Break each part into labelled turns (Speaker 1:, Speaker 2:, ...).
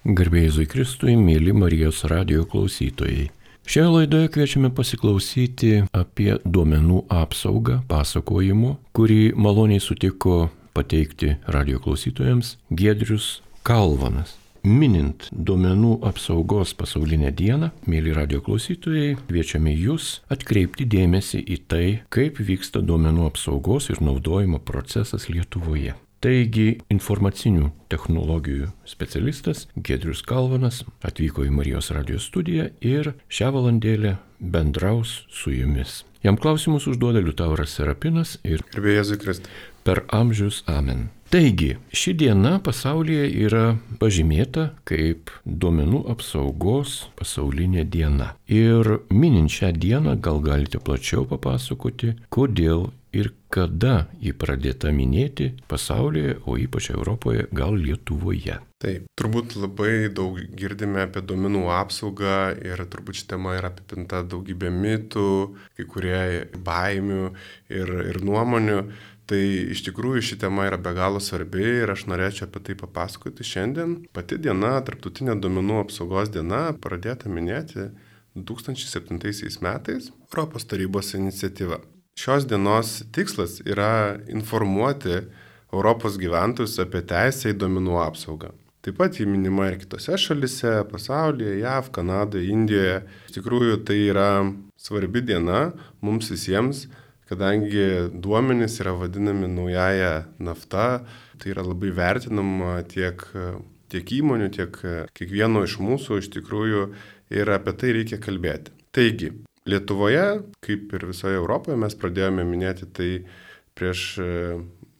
Speaker 1: Garbėjai Kristui, mėly Marijos radio klausytojai. Šioje laidoje kviečiame pasiklausyti apie duomenų apsaugą pasakojimo, kurį maloniai sutiko pateikti radio klausytojams Gedrius Kalvanas. Minint duomenų apsaugos pasaulinę dieną, mėly radio klausytojai, kviečiame jūs atkreipti dėmesį į tai, kaip vyksta duomenų apsaugos ir naudojimo procesas Lietuvoje. Taigi informacinių technologijų specialistas Gedrius Kalvanas atvyko į Marijos radijos studiją ir šią valandėlę bendraus su jumis. Jam klausimus užduoda Liutauras Serapinas ir
Speaker 2: Gerbėjai Kristai.
Speaker 1: Per amžius amen. Taigi, ši diena pasaulyje yra pažymėta kaip duomenų apsaugos pasaulinė diena. Ir minint šią dieną gal galite plačiau papasakoti, kodėl kada ji pradėta minėti pasaulyje, o ypač Europoje, gal Lietuvoje.
Speaker 2: Taip, turbūt labai daug girdime apie duomenų apsaugą ir turbūt ši tema yra apipinta daugybė mitų, kai kurie baimių ir, ir nuomonių. Tai iš tikrųjų ši tema yra be galo svarbi ir aš norėčiau apie tai papasakoti šiandien. Pati diena, tarptautinė duomenų apsaugos diena, pradėta minėti 2007 metais Europos tarybos iniciatyva. Šios dienos tikslas yra informuoti Europos gyventojus apie teisę į duomenų apsaugą. Taip pat jį minima ir kitose šalise, pasaulyje, JAV, Kanadoje, Indijoje. Iš tikrųjų, tai yra svarbi diena mums visiems kadangi duomenys yra vadinami naujaja nafta, tai yra labai vertinama tiek, tiek įmonių, tiek kiekvieno iš mūsų iš tikrųjų ir apie tai reikia kalbėti. Taigi, Lietuvoje, kaip ir visoje Europoje, mes pradėjome minėti tai prieš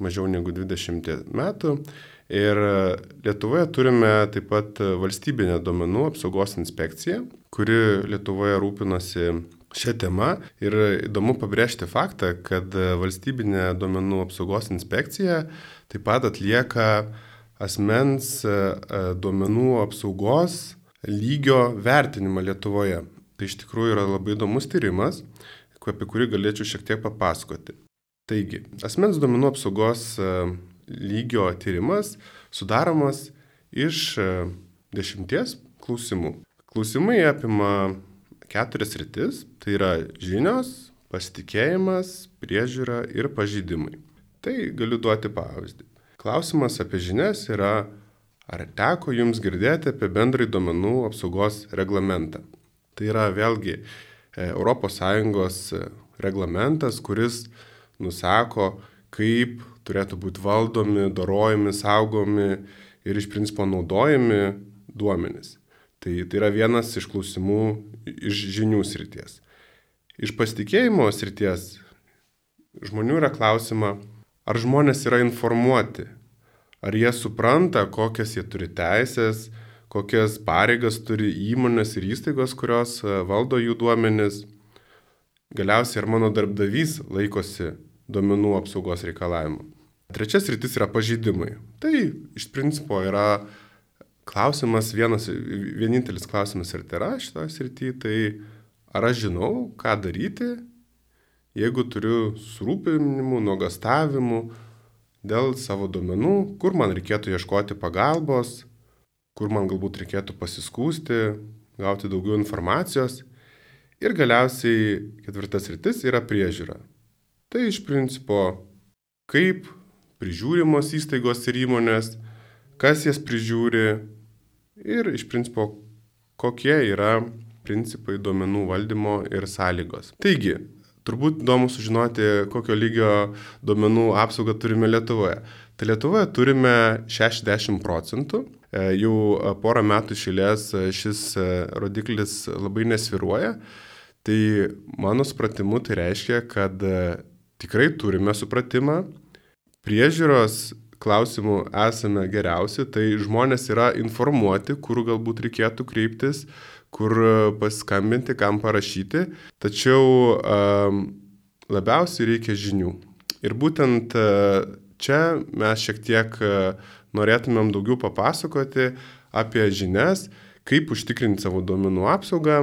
Speaker 2: mažiau negu 20 metų. Ir Lietuvoje turime taip pat valstybinę duomenų apsaugos inspekciją, kuri Lietuvoje rūpinosi šią temą ir įdomu pabrėžti faktą, kad valstybinė duomenų apsaugos inspekcija taip pat atlieka asmens e, e, duomenų apsaugos lygio vertinimą Lietuvoje. Tai iš tikrųjų yra labai įdomus tyrimas, apie kurį galėčiau šiek tiek papasakoti. Taigi, asmens duomenų apsaugos e, lygio tyrimas sudaromas iš dešimties klausimų. Klausimai apima keturias rytis - tai yra žinios, pasitikėjimas, priežiūra ir pažydimai. Tai galiu duoti pavyzdį. Klausimas apie žinias yra, ar teko jums girdėti apie bendrai duomenų apsaugos reglamentą. Tai yra vėlgi ES reglamentas, kuris nusako, kaip turėtų būti valdomi, dorojami, saugomi ir iš principo naudojami duomenys. Tai, tai yra vienas iš klausimų iš žinių srities. Iš pasitikėjimo srities žmonių yra klausima, ar žmonės yra informuoti, ar jie supranta, kokias jie turi teisės, kokias pareigas turi įmonės ir įstaigos, kurios e, valdo jų duomenis. Galiausiai, ar mano darbdavys laikosi duomenų apsaugos reikalavimų. Trečias rytis yra pažydimai. Tai iš principo yra klausimas, vienas, vienintelis klausimas ir tai yra šitoje srityje, tai ar aš žinau, ką daryti, jeigu turiu surūpinimų, nuogastavimų dėl savo duomenų, kur man reikėtų ieškoti pagalbos, kur man galbūt reikėtų pasiskūsti, gauti daugiau informacijos. Ir galiausiai ketvirtas rytis yra priežiūra. Tai iš principo, kaip prižiūrimos įstaigos ir įmonės, kas jas prižiūri, ir iš principo kokie yra principai duomenų valdymo ir sąlygos. Taigi, turbūt įdomu sužinoti, kokio lygio duomenų apsaugą turime Lietuvoje. Tai Lietuvoje turime 60 procentų. E, jau porą metų išėlės šis e, rodiklis labai nesviruoja. Tai mano supratimu tai reiškia, kad e, tikrai turime supratimą. Priežiūros klausimų esame geriausi, tai žmonės yra informuoti, kur galbūt reikėtų kreiptis, kur paskambinti, kam parašyti, tačiau um, labiausiai reikia žinių. Ir būtent čia mes šiek tiek uh, norėtumėm daugiau papasakoti apie žinias, kaip užtikrinti savo duomenų apsaugą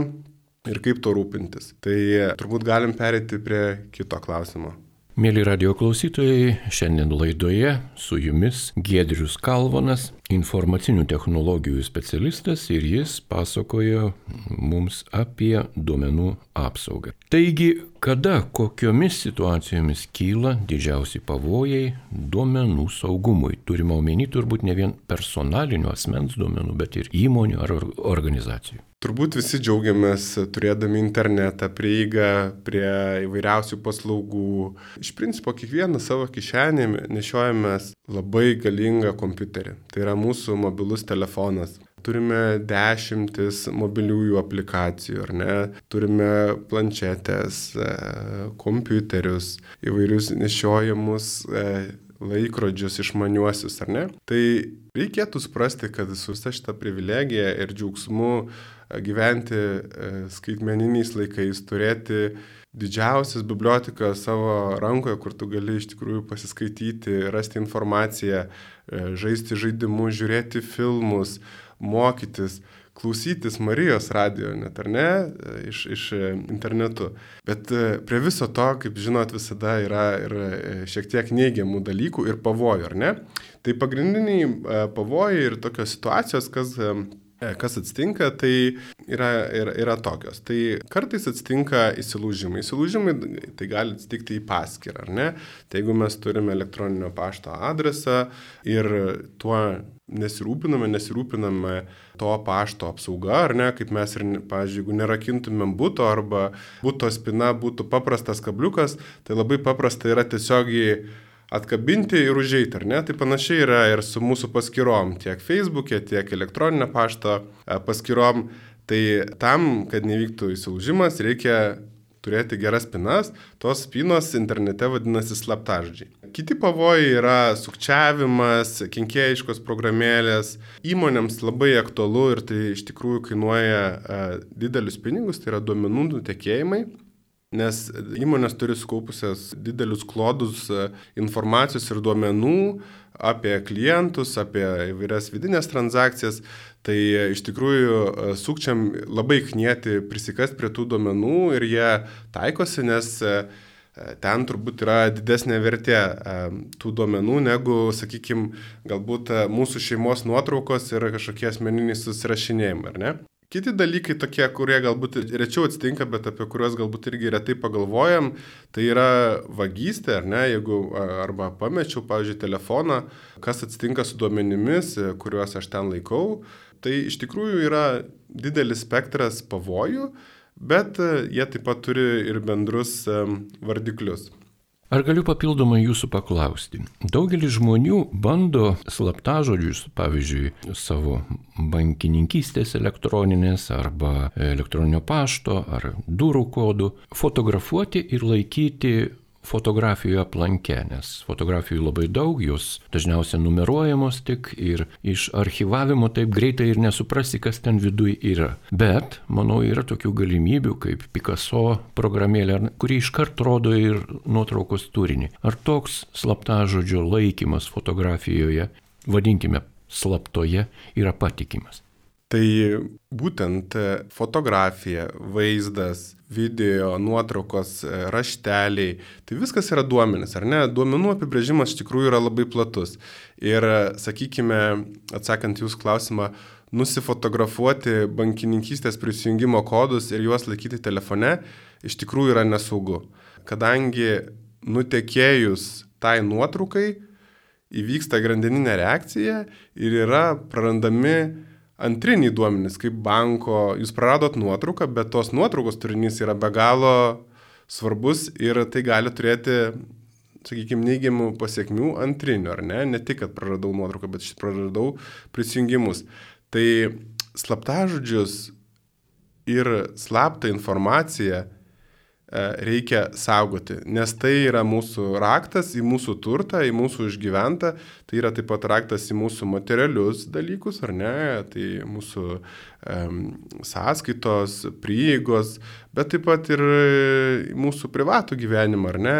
Speaker 2: ir kaip to rūpintis. Tai turbūt galim perėti prie kito klausimo.
Speaker 1: Mėly radio klausytojai, šiandien laidoje su jumis Gedrius Kalvonas, informacinių technologijų specialistas ir jis pasakojo mums apie duomenų apsaugą. Taigi, kada kokiomis situacijomis kyla didžiausi pavojai duomenų saugumui? Turime omeny turbūt ne vien personalinių asmens duomenų, bet ir įmonių ar organizacijų.
Speaker 2: Turbūt visi džiaugiamės turėdami internetą, prieigą prie įvairiausių paslaugų. Iš principo, kiekvieną savo kišenį nešiojamės labai galingą kompiuterį. Tai yra mūsų mobilus telefonas. Turime dešimtis mobiliųjų aplikacijų, ar ne? Turime planšetės, e, kompiuterius, įvairius nešiojamus e, laikrodžius išmaniuosius, ar ne? Tai reikėtų suprasti, kad su visa šita privilegija ir džiaugsmu gyventi e, skaitmeniniais laikais, turėti didžiausias bibliotekas savo rankoje, kur tu gali iš tikrųjų pasiskaityti, rasti informaciją, e, žaisti žaidimus, žiūrėti filmus, mokytis, klausytis Marijos radio, net ar ne, e, iš, iš internetu. Bet prie viso to, kaip žinot, visada yra ir šiek tiek neigiamų dalykų ir pavojų, ar ne? Tai pagrindiniai pavojai ir tokios situacijos, kas kas atsitinka, tai yra, yra, yra tokios. Tai kartais atsitinka įsilūžimai. Įsilūžimai tai gali atsitikti į paskirą, ar ne? Tai jeigu mes turime elektroninio pašto adresą ir tuo nesirūpiname, nesirūpiname to pašto apsauga, ar ne, kaip mes ir, pavyzdžiui, jeigu nerakintumėm būto arba būto spina būtų paprastas kabliukas, tai labai paprasta yra tiesiogiai atkabinti ir užeiti, ar ne? Tai panašiai yra ir su mūsų paskyrom, tiek Facebook'e, tiek elektroninio pašto e, paskyrom. Tai tam, kad nevyktų įsilaužimas, reikia turėti geras spinas, tos spinos internete vadinasi slaptažodžiai. Kiti pavojai yra sukčiavimas, kenkėjiškos programėlės, įmonėms labai aktualu ir tai iš tikrųjų kainuoja uh, didelius pinigus, tai yra duomenų nutekėjimai. Nes įmonės turi skaupusias didelius klodus e, informacijos ir duomenų apie klientus, apie įvairias vidinės transakcijas, tai iš tikrųjų e, sukčiam labai knieti prisikast prie tų duomenų ir jie taikosi, nes e, ten turbūt yra didesnė vertė tų duomenų negu, sakykime, galbūt mūsų šeimos nuotraukos ir kažkokie asmeniniai susirašinėjimai, ar ne? Kiti dalykai tokie, kurie galbūt rečiau atsitinka, bet apie kuriuos galbūt irgi retai pagalvojam, tai yra vagystė, ar ne, jeigu arba pamečiau, pavyzdžiui, telefoną, kas atsitinka su duomenimis, kuriuos aš ten laikau, tai iš tikrųjų yra didelis spektras pavojų, bet jie taip pat turi ir bendrus vardiklius.
Speaker 1: Ar galiu papildomai jūsų paklausti? Daugelis žmonių bando slaptažodžius, pavyzdžiui, savo bankininkystės elektroninės arba elektroninio pašto ar durų kodų fotografuoti ir laikyti fotografijų aplanke, nes fotografijų labai daug, jos dažniausiai numeruojamos tik ir iš archivavimo taip greitai ir nesuprasi, kas ten viduje yra. Bet, manau, yra tokių galimybių kaip Picasso programėlė, kuri iškart rodo ir nuotraukos turinį. Ar toks slaptažodžio laikymas fotografijoje, vadinkime slaptoje, yra patikimas?
Speaker 2: Tai būtent fotografija, vaizdas, video, nuotraukos, rašteliai, tai viskas yra duomenis, ar ne? Duomenų apibrėžimas iš tikrųjų yra labai platus. Ir, sakykime, atsakant jūsų klausimą, nusifotografuoti bankininkystės prisijungimo kodus ir juos laikyti telefone iš tikrųjų yra nesaugu. Kadangi nutekėjus tai nuotraukai įvyksta grandininė reakcija ir yra prarandami antriniai duomenys, kaip banko, jūs praradot nuotrauką, bet tos nuotraukos turinys yra be galo svarbus ir tai gali turėti, sakykime, neigiamų pasiekmių antrinių, ar ne? Ne tik, kad praradau nuotrauką, bet šit praradau prisijungimus. Tai slaptažodžius ir slaptą informaciją reikia saugoti, nes tai yra mūsų raktas į mūsų turtą, į mūsų išgyventą, tai yra taip pat raktas į mūsų materialius dalykus, ar ne, tai mūsų um, sąskaitos, prieigos, bet taip pat ir mūsų privatų gyvenimą, ar ne,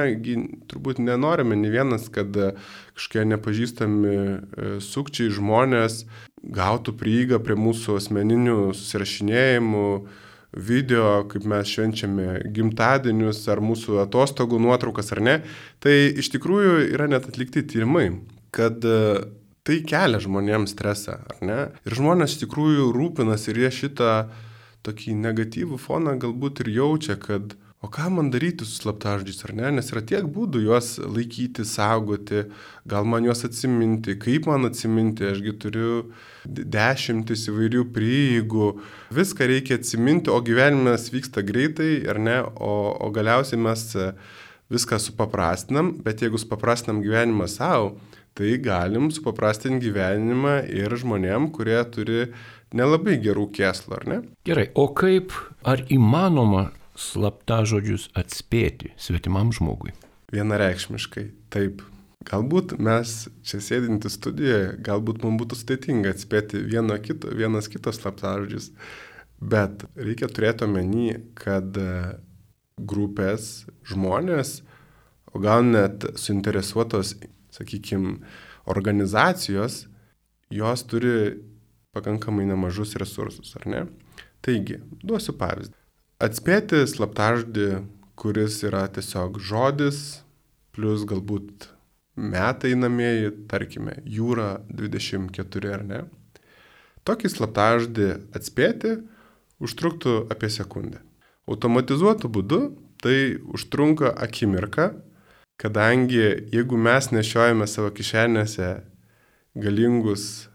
Speaker 2: turbūt nenorime ne vienas, kad kažkokie nepažįstami e, sukčiai žmonės gautų prieigą prie mūsų asmeninių susirašinėjimų, video, kaip mes švenčiame gimtadienius ar mūsų atostogų nuotraukas ar ne, tai iš tikrųjų yra net atlikti tyrimai, kad e, tai kelia žmonėms stresą, ar ne? Ir žmonės iš tikrųjų rūpinasi ir jie šitą tokį negatyvų foną galbūt ir jaučia, kad o ką man daryti su slaptažodžiais, ar ne? Nes yra tiek būdų juos laikyti, saugoti, gal man juos atsiminti, kaip man atsiminti, ašgi turiu dešimtis įvairių prieigų, viską reikia atsiminti, o gyvenimas vyksta greitai, ar ne? O, o galiausiai mes viską supaprastinam, bet jeigu supaprastinam gyvenimą savo, tai galim supaprastinti gyvenimą ir žmonėm, kurie turi nelabai gerų kėslų, ar ne?
Speaker 1: Gerai, o kaip, ar įmanoma slaptažodžius atspėti svetimam žmogui?
Speaker 2: Vienareikšmiškai, taip. Galbūt mes čia sėdinti studijoje, galbūt mums būtų sudėtinga atspėti vieno kito, vienas kitos slaptažodžius, bet reikia turėti omeny, kad e, grupės žmonės, o gal net suinteresuotos, sakykime, organizacijos, jos turi pakankamai nemažus resursus, ar ne? Taigi, duosiu pavyzdį. Atspėti slaptažodį, kuris yra tiesiog žodis, plus galbūt metai namieji, tarkime, jūra 24 ar ne. Tokį slaptažodį atspėti užtruktų apie sekundę. Automatizuotų būdu tai užtrunka akimirką, kadangi jeigu mes nešiojame savo kišenėse galingus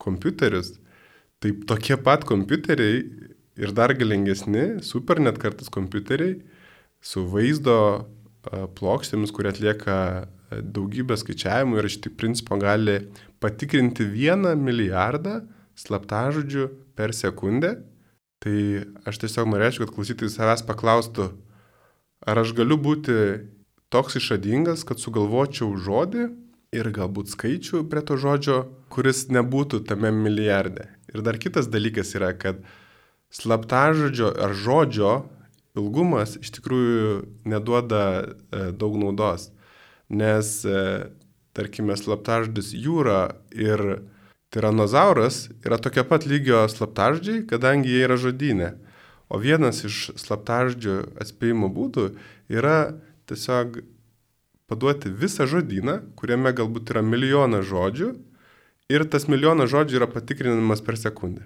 Speaker 2: kompiuterius, tai tokie pat kompiuteriai ir dar galingesni, super net kartais kompiuteriai su vaizdo plokštėmis, kurie atlieka daugybę skaičiavimų ir iš tik principo gali patikrinti vieną milijardą slaptažodžių per sekundę. Tai aš tiesiog norėčiau, kad klausytojai savęs paklaustų, ar aš galiu būti toks išradingas, kad sugalvočiau žodį ir galbūt skaičių prie to žodžio, kuris nebūtų tame milijarde. Ir dar kitas dalykas yra, kad slaptažodžio ar žodžio ilgumas iš tikrųjų neduoda e, daug naudos, nes, e, tarkime, slaptažodis jūra ir tiranozauras yra tokia pat lygio slaptažodžiai, kadangi jie yra žodynė. O vienas iš slaptažodžių atspėjimo būdų yra tiesiog paduoti visą žodyną, kuriame galbūt yra milijonas žodžių ir tas milijonas žodžių yra patikrinamas per sekundę.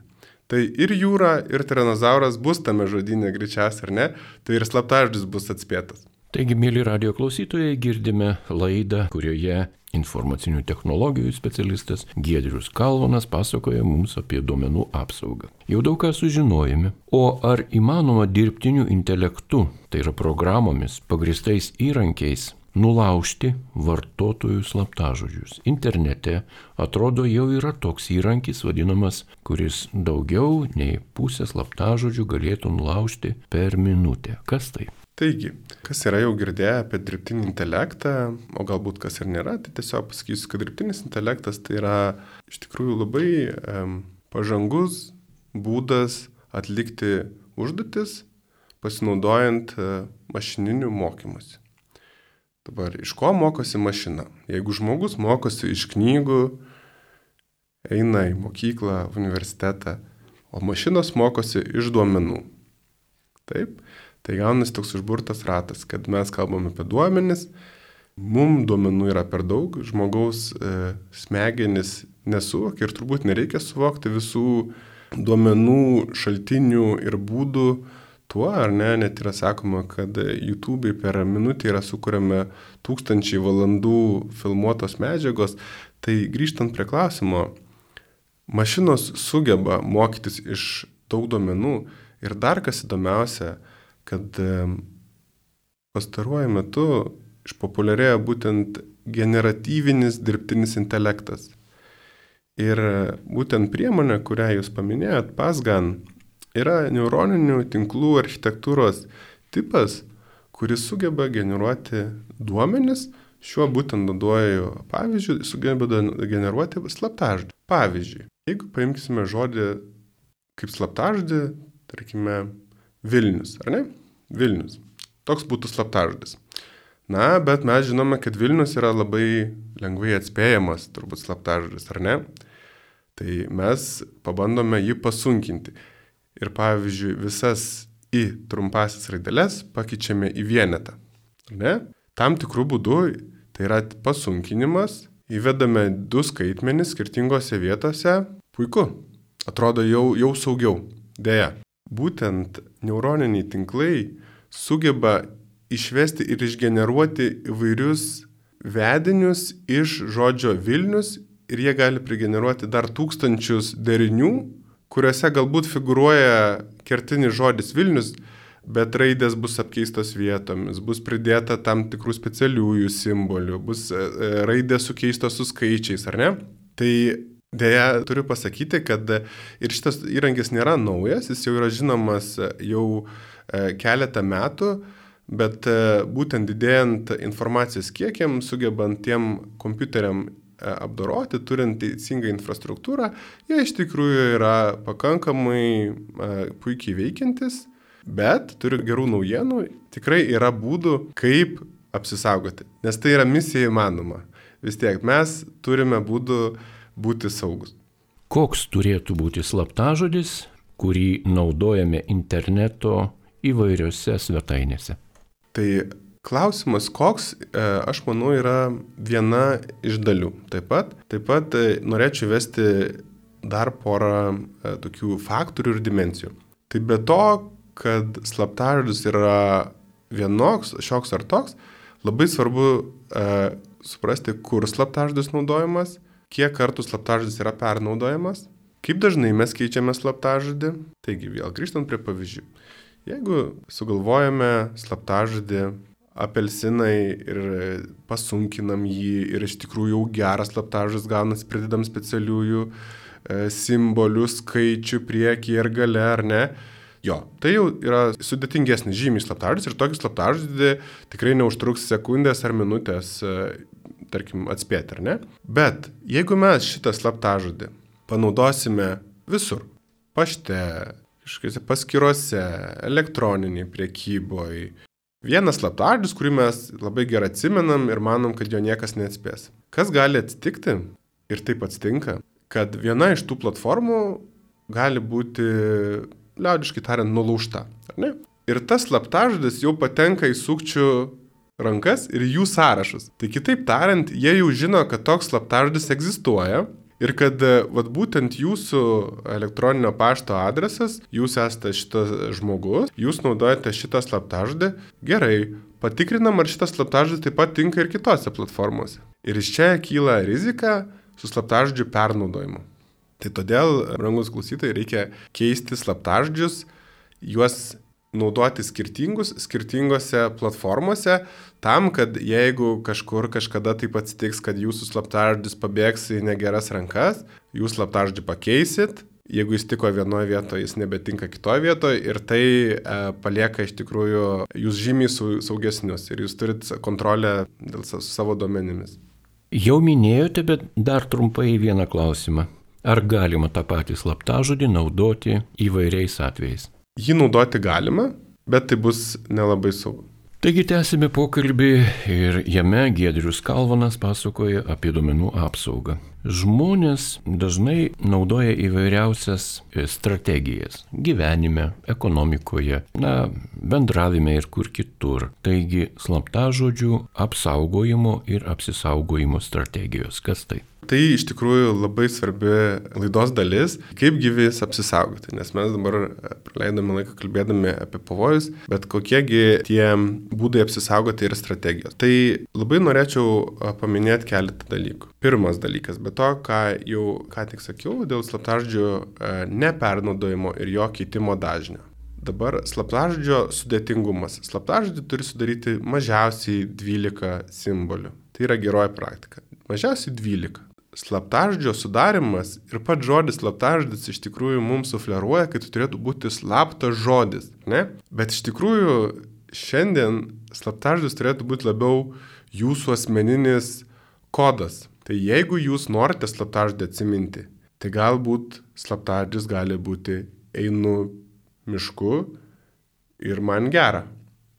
Speaker 2: Tai ir jūra, ir tiranozauras bus tame žodinė greičiausiai, ar ne, tai ir slaptažodis bus atspėtas.
Speaker 1: Taigi, mėly radio klausytojai, girdime laidą, kurioje informacinių technologijų specialistas Giedrius Kalvonas pasakoja mums apie duomenų apsaugą. Jau daug ką sužinojame, o ar įmanoma dirbtiniu intelektu, tai yra programomis, pagristais įrankiais, nulaužti vartotojų slaptažodžius. Internete atrodo jau yra toks įrankis vadinamas, kuris daugiau nei pusę slaptažodžių galėtų nulaužti per minutę. Kas tai?
Speaker 2: Taigi, kas yra jau girdėję apie dirbtinį intelektą, o galbūt kas ir nėra, tai tiesiog pasakysiu, kad dirbtinis intelektas tai yra iš tikrųjų labai um, pažangus būdas atlikti užduotis pasinaudojant uh, mašininiu mokymusi. Dabar iš ko mokosi mašina? Jeigu žmogus mokosi iš knygų, eina į mokyklą, universitetą, o mašinos mokosi iš duomenų. Taip, tai gaunasi toks užburtas ratas, kad mes kalbame apie duomenis, mums duomenų yra per daug, žmogaus e, smegenis nesuvokia ir turbūt nereikia suvokti visų duomenų šaltinių ir būdų, tuo, ar ne, net yra sakoma, kad YouTube per minutę yra sukūrėme tūkstančiai valandų filmuotos medžiagos, tai grįžtant prie klausimo, mašinos sugeba mokytis iš daug duomenų ir dar kas įdomiausia, kad pastaruoju metu išpopuliarėjo būtent generatyvinis dirbtinis intelektas. Ir būtent priemonė, kurią jūs paminėjot, PASGAN, yra neuroninių tinklų architektūros tipas, kuris sugeba generuoti duomenis, šiuo būtent duoju pavyzdžiui, sugeba generuoti slaptažodį. Pavyzdžiui, jeigu paimkime žodį kaip slaptažodį, tarkime, Vilnius, ar ne? Vilnius. Toks būtų slaptažodis. Na, bet mes žinome, kad Vilnius yra labai lengvai atspėjamas, turbūt slaptažodis, ar ne? Tai mes pabandome jį pasunkinti. Ir pavyzdžiui, visas į trumpasis raideles pakeičiame į vienetą. Ne? Tam tikrų būdų tai yra pasunkinimas, įvedame du skaitmenis skirtingose vietose, puiku, atrodo jau, jau saugiau. Deja, būtent neuroniniai tinklai sugeba išvesti ir išgeneruoti įvairius vedinius iš žodžio Vilnius ir jie gali prigeneruoti dar tūkstančius derinių, kuriuose galbūt figuruoja kertinis žodis Vilnius, bet raidės bus apkeistos vietomis, bus pridėta tam tikrų specialiųjų simbolių, bus e, e, raidės sukeistos su skaičiais, ar ne? Tai dėja turiu pasakyti, kad ir šitas įrankis nėra naujas, jis jau yra žinomas jau e, keletą metų, bet būtent didėjant informacijos kiekiam, sugebant tiem kompiuteriam apdoroti, turint teisingą infrastruktūrą, jie iš tikrųjų yra pakankamai puikiai veikiantis Bet turiu gerų naujienų, tikrai yra būdų, kaip apsisaugoti, nes tai yra misija įmanoma. Vis tiek mes turime būdų būti saugus.
Speaker 1: Koks turėtų būti slaptažodis, kurį naudojame interneto įvairiose svetainėse?
Speaker 2: Tai klausimas, koks, e, aš manau, yra viena iš dalių. Taip pat, taip pat e, norėčiau vesti dar porą e, tokių faktorių ir dimensijų. Tai be to, kad slaptažodis yra vienoks, šioks ar toks, labai svarbu suprasti, kur slaptažodis naudojamas, kiek kartų slaptažodis yra pernaudojamas, kaip dažnai mes keičiame slaptažodį. Taigi vėl grįžtant prie pavyzdžių. Jeigu sugalvojame slaptažodį apelsinai ir pasunkinam jį ir iš tikrųjų jau geras slaptažodis gaunasi, pridedam specialiųjų e, simbolių, skaičių priekį ir gale, ar ne, Jo, tai jau yra sudėtingesnis žymiai slaptažodis ir tokį slaptažodį tikrai neužtruks sekundės ar minutės, e, tarkim, atspėti, ar ne? Bet jeigu mes šitą slaptažodį panaudosime visur - pašte, kažkokiose paskiruose, elektroniniai priekyboje, vienas slaptažodis, kurį mes labai gerai atsimenam ir manom, kad jo niekas neatspės. Kas gali atsitikti, ir taip atsitinka, kad viena iš tų platformų gali būti liaudiškai tariant, nulaužta. Ir tas slaptažodis jau patenka į sukčių rankas ir jų sąrašus. Tai kitaip tariant, jie jau žino, kad toks slaptažodis egzistuoja ir kad vat, būtent jūsų elektroninio pašto adresas, jūs esate šitas žmogus, jūs naudojate šitą slaptažodį, gerai, patikrinam, ar šitas slaptažodis taip pat tinka ir kitose platformose. Ir iš čia kyla rizika su slaptažodžiu pernaudojimu. Tai todėl, rangus klausytojai, reikia keisti slaptažodžius, juos naudoti skirtingus, skirtingose platformose, tam, kad jeigu kažkur kažkada taip atsitiks, kad jūsų slaptažodis pabėgs į negeras rankas, jūs slaptažodį pakeisit, jeigu jis tiko vienoje vietoje, jis nebetinka kitoje vietoje ir tai e, palieka iš tikrųjų jūs žymiai saugesnius ir jūs turit kontrolę dėl savo duomenimis.
Speaker 1: Jau minėjote, bet dar trumpai vieną klausimą. Ar galima tą patį slaptažodį naudoti įvairiais atvejais?
Speaker 2: Jį naudoti galima, bet tai bus nelabai saugu.
Speaker 1: Taigi tęsime pokalbį ir jame Gedrius Kalvanas pasakoja apie duomenų apsaugą. Žmonės dažnai naudoja įvairiausias strategijas gyvenime, ekonomikoje, na, bendravime ir kur kitur. Taigi slaptažodžių apsaugojimo ir apsisaugojimo strategijos. Kas tai?
Speaker 2: Tai iš tikrųjų labai svarbi laidos dalis, kaip gyvis apsisaugoti, nes mes dabar praleidome laiką kalbėdami apie pavojus, bet kokiegi tie būdai apsisaugoti ir strategijos. Tai labai norėčiau paminėti keletą dalykų. Pirmas dalykas, be to, ką jau ką tik sakiau, dėl slaptažodžių nepernaudojimo ir jo keitimo dažnio. Dabar slaptažodžio sudėtingumas. Slaptažodį turi sudaryti mažiausiai 12 simbolių. Tai yra geroji praktika. Mažiausiai 12 slaptažodžio sudarimas ir pats žodis slaptažodis iš tikrųjų mums sufleruoja, kad turėtų būti slaptas žodis, ne? Bet iš tikrųjų šiandien slaptažodis turėtų būti labiau jūsų asmeninis kodas. Tai jeigu jūs norite slaptažodį atsiminti, tai galbūt slaptažodis gali būti einu mišku ir man gera.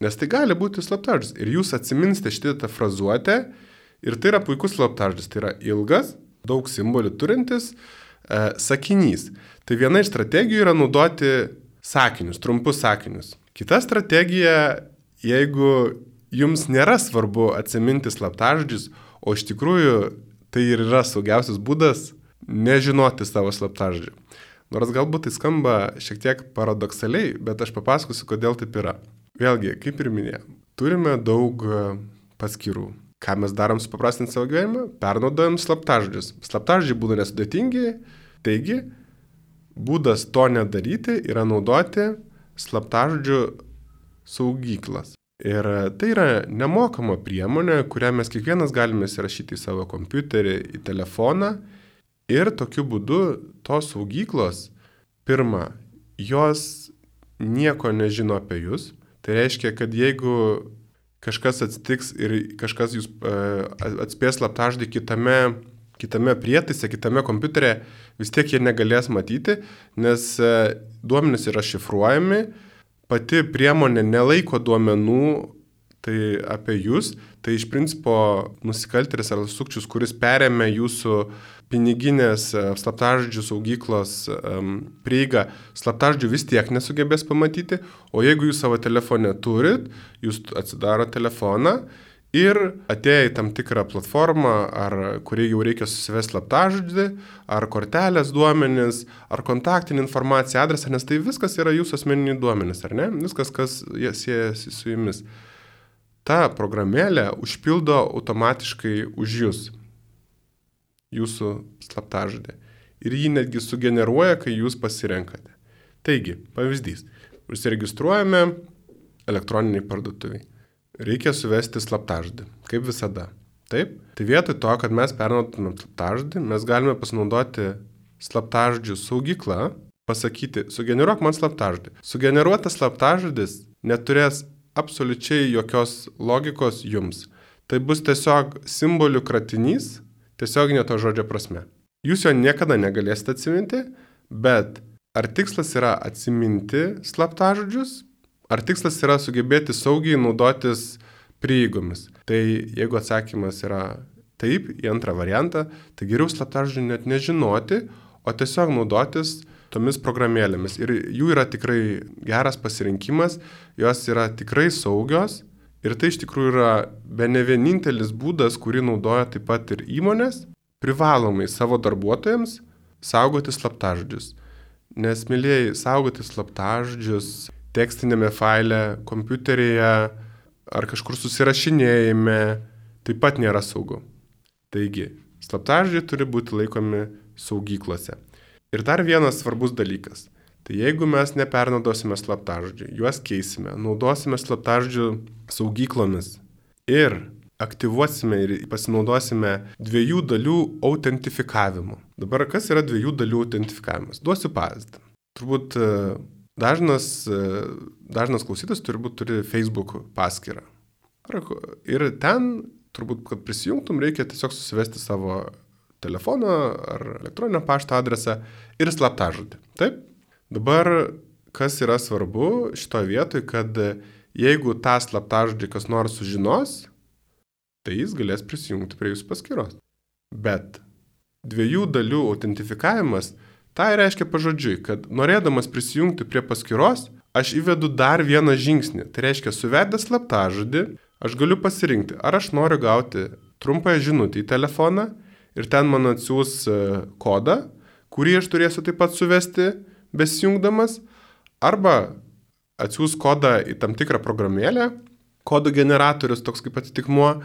Speaker 2: Nes tai gali būti slaptažodis. Ir jūs atsiminsite šitą frazuotę ir tai yra puikus slaptažodis. Tai yra ilgas, daug simbolių turintis e, sakinys. Tai viena iš strategijų yra naudoti sakinius, trumpus sakinius. Kita strategija, jeigu jums nėra svarbu atsiminti slaptažodžius, o iš tikrųjų tai ir yra saugiausias būdas nežinoti savo slaptažodžių. Nors galbūt tai skamba šiek tiek paradoksaliai, bet aš papasakosiu, kodėl taip yra. Vėlgi, kaip ir minėjau, turime daug e, paskirų. Ką mes darom supaprastinti savo gyvenimą? Pernaudojam slaptažodžius. Slaptažodžiai būna nesudėtingi, taigi būdas to nedaryti yra naudoti slaptažodžių saugyklas. Ir tai yra nemokama priemonė, kurią mes kiekvienas galime įsirašyti į savo kompiuterį, į telefoną. Ir tokiu būdu tos saugyklos, pirma, jos nieko nežino apie jūs. Tai reiškia, kad jeigu kažkas atsitiks ir kažkas jūs e, atspės slaptažodį kitame, kitame prietaise, kitame kompiuterė, vis tiek jie negalės matyti, nes e, duomenys yra šifruojami, pati priemonė nelaiko duomenų tai apie jūs, tai iš principo nusikaltėlis ar sukčius, kuris perėmė jūsų piniginės e, slaptažodžių saugyklos um, prieigą, slaptažodžių vis tiek nesugebės pamatyti, o jeigu jūs savo telefone turit, jūs atsidaro telefoną ir atėję į tam tikrą platformą, ar kurį jau reikia susivesti slaptažodį, ar kortelės duomenis, ar kontaktinį informaciją, adresą, nes tai viskas yra jūsų asmeniniai duomenis, ar ne? Viskas, kas siejasi su jumis. Ta programėlė užpildo automatiškai už jūs jūsų slaptažodį. Ir jį netgi sugeneruoja, kai jūs pasirenkate. Taigi, pavyzdys. Užsiregistruojame elektroniniai parduotuviai reikia suvesti slaptažodį, kaip visada. Taip? Tai vietoj to, kad mes pernaudotumėm slaptažodį, mes galime pasinaudoti slaptažodžių saugyklą, pasakyti, sugeneruok man slaptažodį. Sugeneruotas slaptažodis neturės absoliučiai jokios logikos jums. Tai bus tiesiog simbolių kratinys, tiesioginė to žodžio prasme. Jūs jo niekada negalėsite atsiminti, bet ar tikslas yra atsiminti slaptažodžius, Ar tikslas yra sugebėti saugiai naudotis prieigomis? Tai jeigu atsakymas yra taip, į antrą variantą, tai geriau slaptažodžių net nežinoti, o tiesiog naudotis tomis programėlėmis. Ir jų yra tikrai geras pasirinkimas, jos yra tikrai saugios ir tai iš tikrųjų yra be ne vienintelis būdas, kurį naudoja taip pat ir įmonės, privalomai savo darbuotojams saugoti slaptažodžius. Nes, mėlyjei, saugoti slaptažodžius tekstinėme faile, kompiuteryje ar kažkur susirašinėjime taip pat nėra saugu. Taigi, slaptažodžiai turi būti laikomi saugyklose. Ir dar vienas svarbus dalykas. Tai jeigu mes nepernaudosime slaptažodžių, juos keisime, naudosime slaptažodžių saugyklomis ir aktyvuosime ir pasinaudosime dviejų dalių autentifikavimu. Dabar kas yra dviejų dalių autentifikavimas? Duosiu pavyzdį. Turbūt Dažnas, e, dažnas klausytas turbūt turi Facebook paskyrą. Ir ten, turbūt, kad prisijungtum, reikia tiesiog susivesti savo telefoną ar elektroninio pašto adresą ir slaptažodį. Taip? Dabar, kas yra svarbu šitoje vietoje, kad jeigu tą slaptažodį kas nors sužinos, tai jis galės prisijungti prie jūsų paskyros. Bet dviejų dalių autentifikavimas Tai reiškia pažodžiui, kad norėdamas prisijungti prie paskyros, aš įvedu dar vieną žingsnį. Tai reiškia, suvedęs slaptažodį, aš galiu pasirinkti, ar aš noriu gauti trumpąją žinutę į telefoną ir ten man atsiūs e, kodą, kurį aš turėsiu taip pat suvesti besijungdamas, arba atsiūs kodą į tam tikrą programėlę, kodų generatorius toks kaip atitikmuo,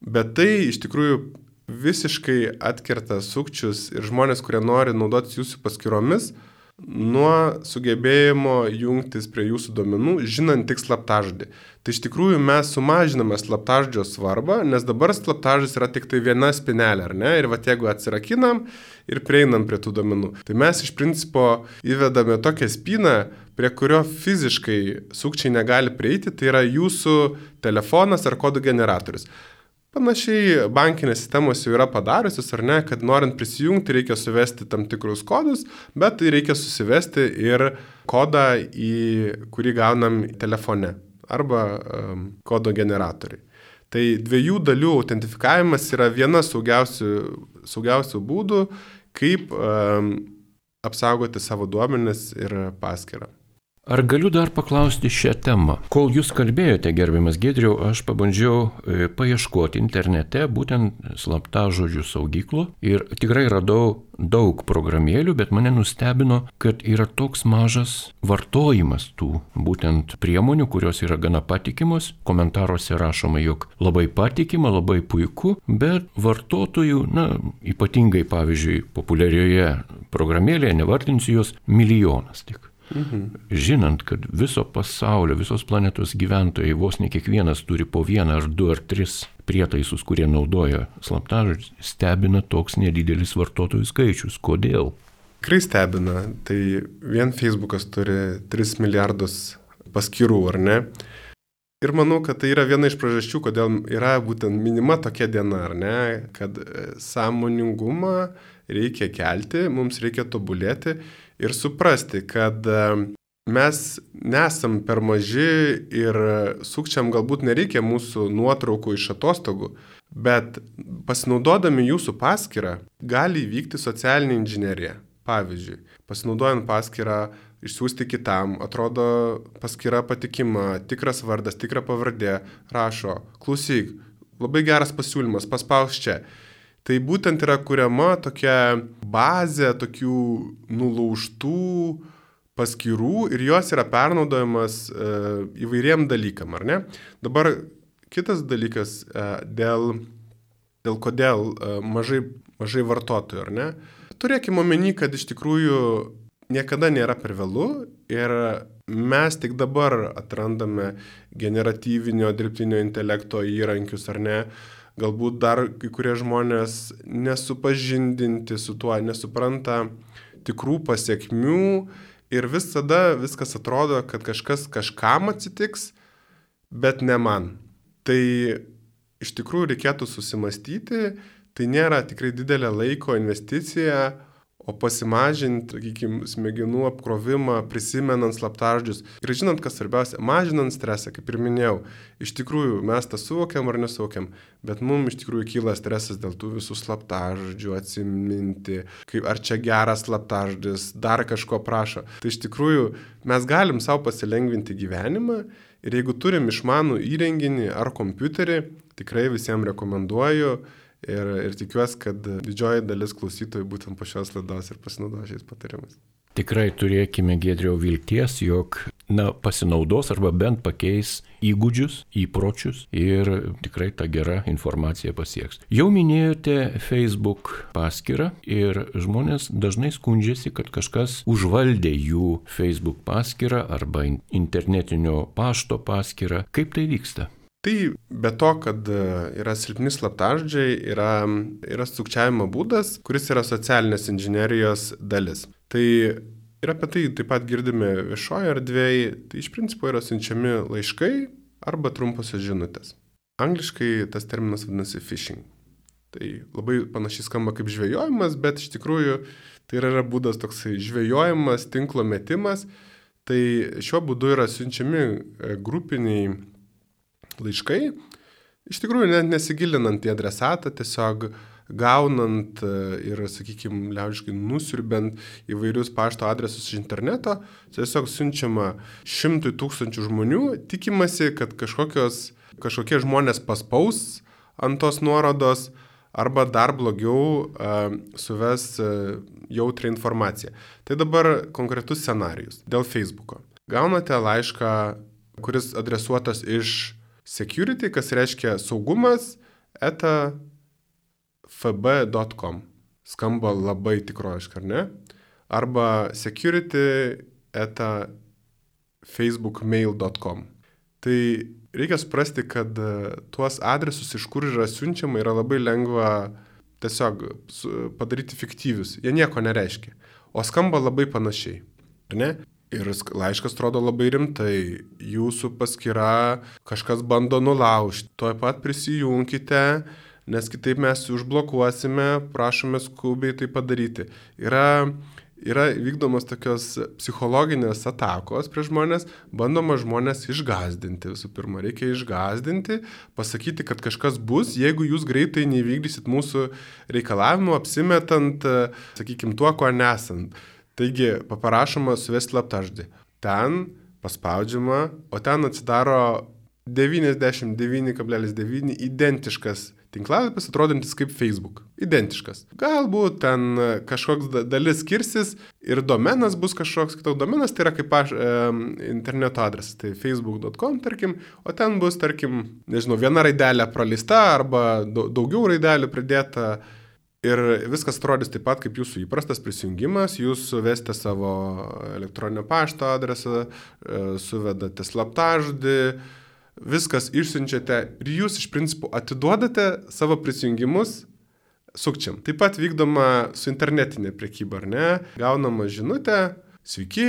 Speaker 2: bet tai iš tikrųjų visiškai atkerta sukčius ir žmonės, kurie nori naudotis jūsų paskyromis, nuo sugebėjimo jungtis prie jūsų duomenų, žinant tik slaptažodį. Tai iš tikrųjų mes sumažiname slaptažodžio svarbą, nes dabar slaptažodis yra tik tai viena spinelė, ar ne? Ir va jeigu atsirakinam ir prieinam prie tų duomenų, tai mes iš principo įvedame tokią spiną, prie kurio fiziškai sukčiai negali prieiti, tai yra jūsų telefonas ar kodų generatorius. Panašiai bankinės sistemos jau yra padariusios, ar ne, kad norint prisijungti reikia suvesti tam tikrus kodus, bet reikia susivesti ir kodą, į kurį gaunam telefone arba um, kodo generatoriai. Tai dviejų dalių autentifikavimas yra viena saugiausių, saugiausių būdų, kaip um, apsaugoti savo duomenis ir paskirą.
Speaker 1: Ar galiu dar paklausti šią temą? Kol jūs kalbėjote, gerbiamas Gedriau, aš pabandžiau e, paieškoti internete būtent slapta žodžių saugyklų ir tikrai radau daug programėlių, bet mane nustebino, kad yra toks mažas vartojimas tų būtent priemonių, kurios yra gana patikimos. Komentaruose rašoma, jog labai patikima, labai puiku, bet vartotojų, na, ypatingai pavyzdžiui, populiarioje programėlėje, nevardinsiu jos, milijonas tik. Mhm. Žinant, kad viso pasaulio, visos planetos gyventojai vos ne kiekvienas turi po vieną ar du ar tris prietaisus, kurie naudoja slaptažodžius, stebina toks nedidelis vartotojų skaičius. Kodėl?
Speaker 2: Tikrai stebina. Tai vien Facebookas turi 3 milijardus paskirų, ar ne? Ir manau, kad tai yra viena iš priežasčių, kodėl yra būtent minima tokia diena, ar ne? Kad e, sąmoningumą reikia kelti, mums reikia tobulėti ir suprasti, kad e, mes nesam per maži ir sukčiam galbūt nereikia mūsų nuotraukų iš atostogų, bet pasinaudodami jūsų paskirtą gali įvykti socialinė inžinierija. Pavyzdžiui, pasinaudojant paskirtą išsiųsti kitam, atrodo paskira patikima, tikras vardas, tikra pavardė, rašo, klausyk, labai geras pasiūlymas, paspaus čia. Tai būtent yra kuriama tokia bazė tokių nulaužtų paskirų ir jos yra pernaudojamas e, įvairiem dalykam, ar ne? Dabar kitas dalykas e, dėl, dėl kodėl e, mažai, mažai vartotojų, ar ne? Turėkime omeny, kad iš tikrųjų niekada nėra per vėlų ir mes tik dabar atrandame generatyvinio dirbtinio intelekto įrankius, ar ne? Galbūt dar kai kurie žmonės nesupažindinti su tuo, nesupranta tikrų pasiekmių ir visada viskas atrodo, kad kažkas kažkam atsitiks, bet ne man. Tai iš tikrųjų reikėtų susimastyti, tai nėra tikrai didelė laiko investicija, o pasimažinti, sakykime, smegenų apkrovimą, prisimenant slaptažodžius. Ir žinant, kas svarbiausia, mažinant stresą, kaip ir minėjau, iš tikrųjų mes tą suvokiam ar nesuvokiam, bet mums iš tikrųjų kyla stresas dėl tų visų slaptažodžių, atsiminti, kaip, ar čia geras slaptažodis, dar kažko prašo. Tai iš tikrųjų mes galim savo pasilengvinti gyvenimą ir jeigu turim išmanų įrenginį ar kompiuterį, tikrai visiems rekomenduoju Ir, ir tikiuosi, kad didžioji dalis klausytojų būtent po šios laidos ir pasinaudos šiais patarimais.
Speaker 1: Tikrai turėkime gėdriau vilties, jog na, pasinaudos arba bent pakeis įgūdžius, įpročius ir tikrai ta gera informacija pasieks. Jau minėjote Facebook paskyrą ir žmonės dažnai skundžiasi, kad kažkas užvaldė jų Facebook paskyrą arba internetinio pašto paskyrą. Kaip tai vyksta?
Speaker 2: Tai be to, kad e, yra silpni slaptažodžiai, yra, yra sukčiavimo būdas, kuris yra socialinės inžinerijos dalis. Tai ir apie tai taip pat girdime viešoje erdvėje, tai iš principo yra siunčiami laiškai arba trumposios žinutės. Angliškai tas terminas vadinasi phishing. Tai labai panašiai skamba kaip žvejojimas, bet iš tikrųjų tai yra būdas toksai žvejojimas, tinklo metimas. Tai šiuo būdu yra siunčiami e, grupiniai laiškai, iš tikrųjų net nesigilinant į adresatą, tiesiog gaunant e, ir, sakykime, liaudiškai nusirbent įvairius pašto adresus iš interneto, tiesiog siunčiama šimtui tūkstančių žmonių, tikimasi, kad kažkokie žmonės paspaus ant tos nuorodos arba dar blogiau uh, suves uh, jautrę informaciją. Tai dabar konkretus scenarius dėl Facebook'o. Gaunate laišką, kuris adresuotas iš security, kas reiškia saugumas, eta fb.com. Skamba labai tikrojiškai, ar ne? Arba security eta facebookmail.com. Tai reikia suprasti, kad e, tuos adresus, iš kur yra siunčiama, yra labai lengva tiesiog padaryti fiktyvius. Jie nieko nereiškia. O skamba labai panašiai. Ar ne? Ir laiškas atrodo labai rimtai, jūsų paskyra kažkas bando nulaužti, tuoj pat prisijungkite, nes kitaip mes užblokuosime, prašome skubiai tai padaryti. Yra, yra vykdomos tokios psichologinės atakos prie žmonės, bandoma žmonės išgazdinti visų pirma. Reikia išgazdinti, pasakyti, kad kažkas bus, jeigu jūs greitai nevykdysit mūsų reikalavimų, apsimetant, sakykime, tuo, ko nesant. Taigi, paprašoma suvesti slaptažodį. ten paspaudžiama, o ten atsidaro 99,9 identiškas Tinklalapis atrodantis kaip Facebook. Identiškas. Galbūt ten kažkoks dalis skirsis ir domenas bus kažkoks kitoks. Domenas tai yra kaip aš, e, interneto adresas. Tai facebook.com, tarkim, o ten bus, tarkim, nežinau, viena raidelė praleista arba daugiau raidelių pridėta. Ir viskas atrodys taip pat kaip jūsų įprastas prisijungimas, jūs suvesite savo elektroninio pašto adresą, e, suvedate slaptažodį, viskas išsiunčiate ir jūs iš principo atiduodate savo prisijungimus sukčiam. Taip pat vykdoma su internetinė priekyba, ar ne? Gaunama žinutė, sveiki,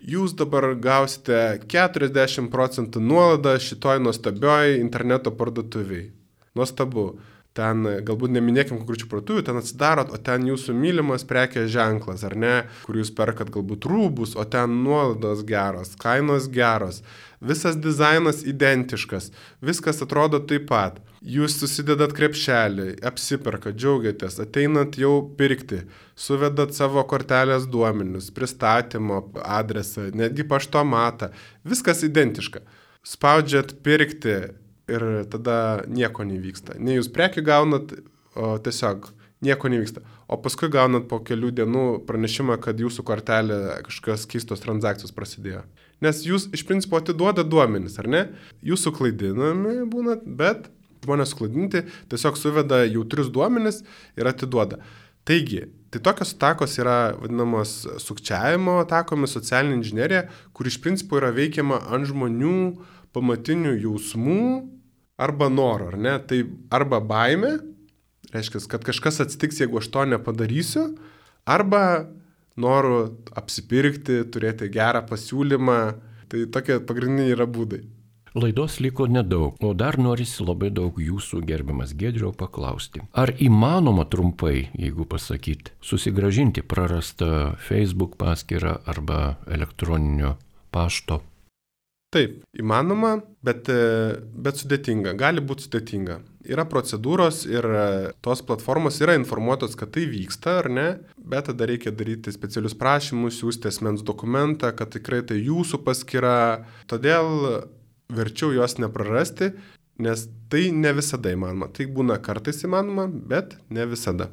Speaker 2: jūs dabar gausite 40 procentų nuolaidą šitoj nuostabioj interneto parduotuviai. Nuostabu ten galbūt neminėkim konkrečių parduotuvių, ten atsidarot, o ten jūsų mylimas prekės ženklas, ar ne, kur jūs perkat galbūt rūbus, o ten nuolaidos geros, kainos geros, visas dizainas identiškas, viskas atrodo taip pat. Jūs susidedat krepšelį, apsiperkat, džiaugiatės, ateinat jau pirkti, suvedat savo kortelės duomenius, pristatymo adresą, netgi paštomatą, viskas identiška. Spaudžiat pirkti, ir tada nieko nevyksta. Ne jūs prekių gaunat, o tiesiog nieko nevyksta. O paskui gaunat po kelių dienų pranešimą, kad jūsų kortelė kažkokios keistos transakcijos prasidėjo. Nes jūs iš principo atiduoda duomenis, ar ne? Jūsų klaidinami būna, bet žmonės klaidinti tiesiog suveda jautrius duomenis ir atiduoda. Taigi, tai tokios atakos yra vadinamos sukčiavimo atakomis, socialinė inžinierija, kur iš principo yra veikiama ant žmonių pamatinių jausmų arba noro, ar ne? Tai arba baime, reiškia, kad kažkas atsitiks, jeigu aš to nepadarysiu, arba noru apsipirkti, turėti gerą pasiūlymą. Tai tokie pagrindiniai yra būdai.
Speaker 1: Laidos liko nedaug, o dar norisi labai daug jūsų gerbiamas Gedriau paklausti. Ar įmanoma trumpai, jeigu pasakyti, susigražinti prarastą Facebook paskyrą arba elektroninio pašto
Speaker 2: Taip, įmanoma, bet, e, bet sudėtinga, gali būti sudėtinga. Yra procedūros ir e, tos platformos yra informuotos, kad tai vyksta ar ne, bet tada reikia daryti specialius prašymus, siūsti asmens dokumentą, kad tikrai tai jūsų paskyra. Todėl verčiau jos neprarasti, nes tai ne visada įmanoma. Tai būna kartais įmanoma, bet ne visada.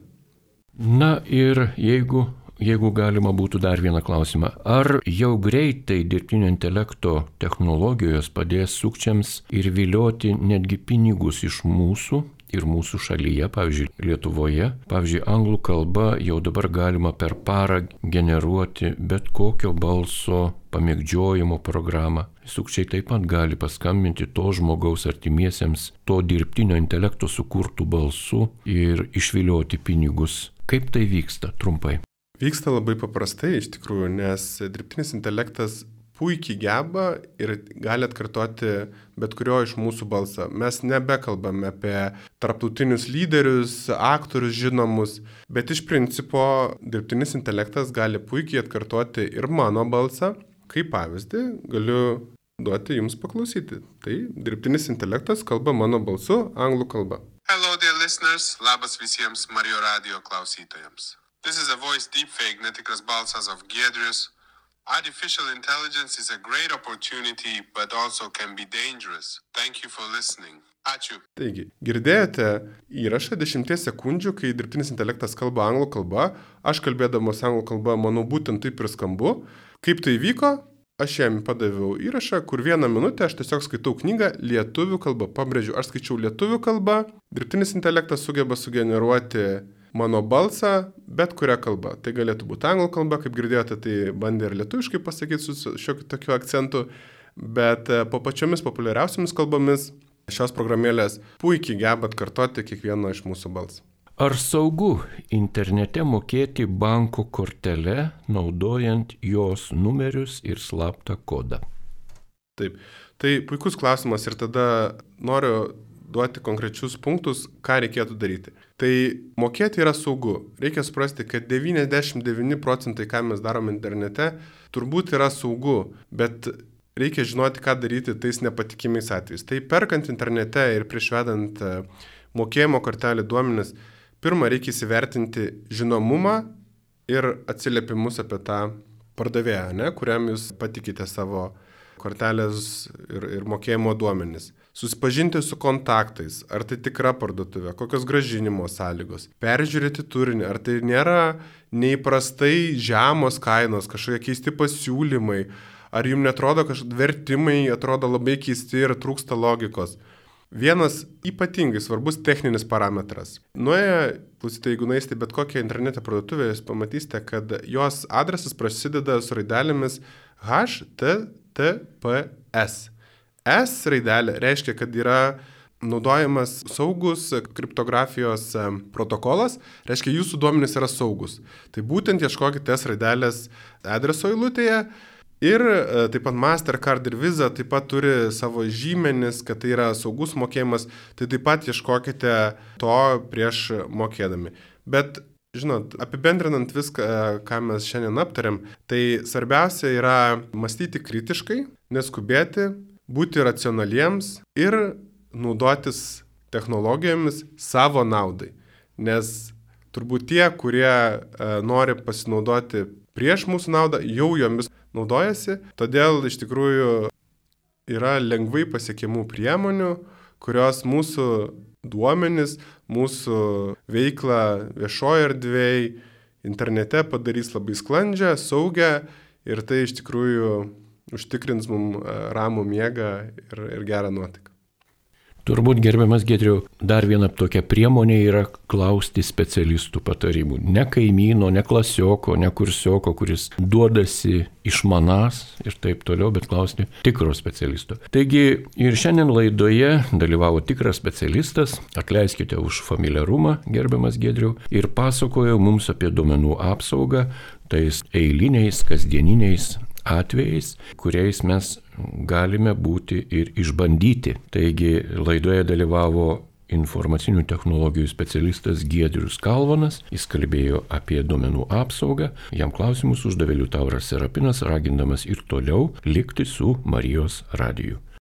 Speaker 1: Na ir jeigu jeigu galima būtų dar vieną klausimą. Ar jau greitai dirbtinio intelekto technologijos padės sukčiams ir vilioti netgi pinigus iš mūsų ir mūsų šalyje, pavyzdžiui, Lietuvoje. Pavyzdžiui, anglų kalba jau dabar galima per parą generuoti bet kokio balso pamėgdžiojimo programą. Sukčiai taip pat gali paskambinti to žmogaus artimiesiems to dirbtinio intelekto sukurtų balsų ir išvilioti pinigus. Kaip tai vyksta trumpai?
Speaker 2: Vyksta labai paprastai iš tikrųjų, nes dirbtinis intelektas puikiai geba ir gali atkartoti bet kurio iš mūsų balsą. Mes nebekalbame apie tarptautinius lyderius, aktorius žinomus, bet iš principo dirbtinis intelektas gali puikiai atkartoti ir mano balsą. Kaip pavyzdį galiu duoti jums paklausyti. Tai dirbtinis intelektas kalba mano balsu anglų kalba. Hello, dear listeners. Labas visiems Mario radio klausytojams. This is a voice deepfake netikras balsas of Giedrius. Artificial intelligence is a great opportunity, but also can be dangerous. Thank you for listening. Ačiū. Taigi, girdėjote įrašą 10 sekundžių, kai dirbtinis intelektas kalba anglų kalba, aš kalbėdamas anglų kalba, manau, būtent taip ir skambu. Kaip tai vyko? Aš jam padaviau įrašą, kur vieną minutę aš tiesiog skaitau knygą lietuvių kalba. Pabrėžiu, aš skaičiau lietuvių kalbą, dirbtinis intelektas sugeba sugeneruoti mano balsą bet kuria kalba. Tai galėtų būti anglų kalba, kaip girdėjote, tai bandė ir lietuviškai pasakyti su šiokiu tokiu akcentu, bet e, po pačiomis populiariausiamis kalbomis šios programėlės puikiai geba atkartoti kiekvieno iš mūsų balsą.
Speaker 1: Ar saugu internete mokėti banko kortelę, naudojant jos numerius ir slaptą kodą?
Speaker 2: Taip, tai puikus klausimas ir tada noriu duoti konkrečius punktus, ką reikėtų daryti. Tai mokėti yra saugu. Reikia suprasti, kad 99 procentai, ką mes darome internete, turbūt yra saugu, bet reikia žinoti, ką daryti tais nepatikimais atvejais. Tai perkant internete ir priešvedant e, mokėjimo kortelį duomenis, pirmą reikia įsivertinti žinomumą ir atsiliepimus apie tą pardavėją, ne, kuriam jūs patikite savo kortelės ir, ir mokėjimo duomenis. Susipažinti su kontaktais, ar tai tikra parduotuvė, kokios gražinimo sąlygos, peržiūrėti turinį, ar tai nėra neįprastai žemos kainos, kažkokie keisti pasiūlymai, ar jums netrodo, kad vertimai atrodo labai keisti ir trūksta logikos. Vienas ypatingai svarbus techninis parametras. Nuėję, klausyte, jeigu nueisite bet kokią internete parduotuvę, jūs pamatysite, kad jos adresas prasideda su raidelėmis HTTPS. S raidelė reiškia, kad yra naudojamas saugus kriptografijos protokolas, reiškia jūsų duomenys yra saugus. Tai būtent ieškokite S raidelės adreso eilutėje Ir e, taip pat Mastercard ir Visa taip pat turi savo žymenis, kad tai yra saugus mokėjimas, tai taip pat ieškokite to prieš mokėdami. Bet, žinot, apibendrinant viską, ką mes šiandien aptarėm, tai svarbiausia yra mąstyti kritiškai, neskubėti, būti racionaliems ir naudotis technologijomis savo naudai. Nes turbūt tie, kurie e, nori pasinaudoti prieš mūsų naudą, jau jomis naudojasi. Todėl iš tikrųjų yra lengvai pasiekimų priemonių, kurios mūsų duomenis, mūsų veiklą viešoje erdvėje, internete padarys labai sklandžią, saugę ir tai iš tikrųjų užtikrins mums e, ramų miegą ir, ir gerą nuotaiką.
Speaker 1: Turbūt gerbiamas Gedriu, dar viena tokia priemonė yra klausti specialistų patarimų. Ne kaimyno, ne klasioko, ne kursioko, kuris duodasi išmanas ir taip toliau, bet klausti tikro specialisto. Taigi ir šiandien laidoje dalyvavo tikras specialistas, atleiskite už familiarumą, gerbiamas Gedriu, ir pasakojo mums apie duomenų apsaugą tais eiliniais, kasdieniniais atvejais, kuriais mes galime būti ir išbandyti. Taigi laidoje dalyvavo informacinių technologijų specialistas Giedrius Kalvanas, jis kalbėjo apie duomenų apsaugą, jam klausimus uždavė Liutauras Serapinas, ragindamas ir toliau likti su Marijos radiju.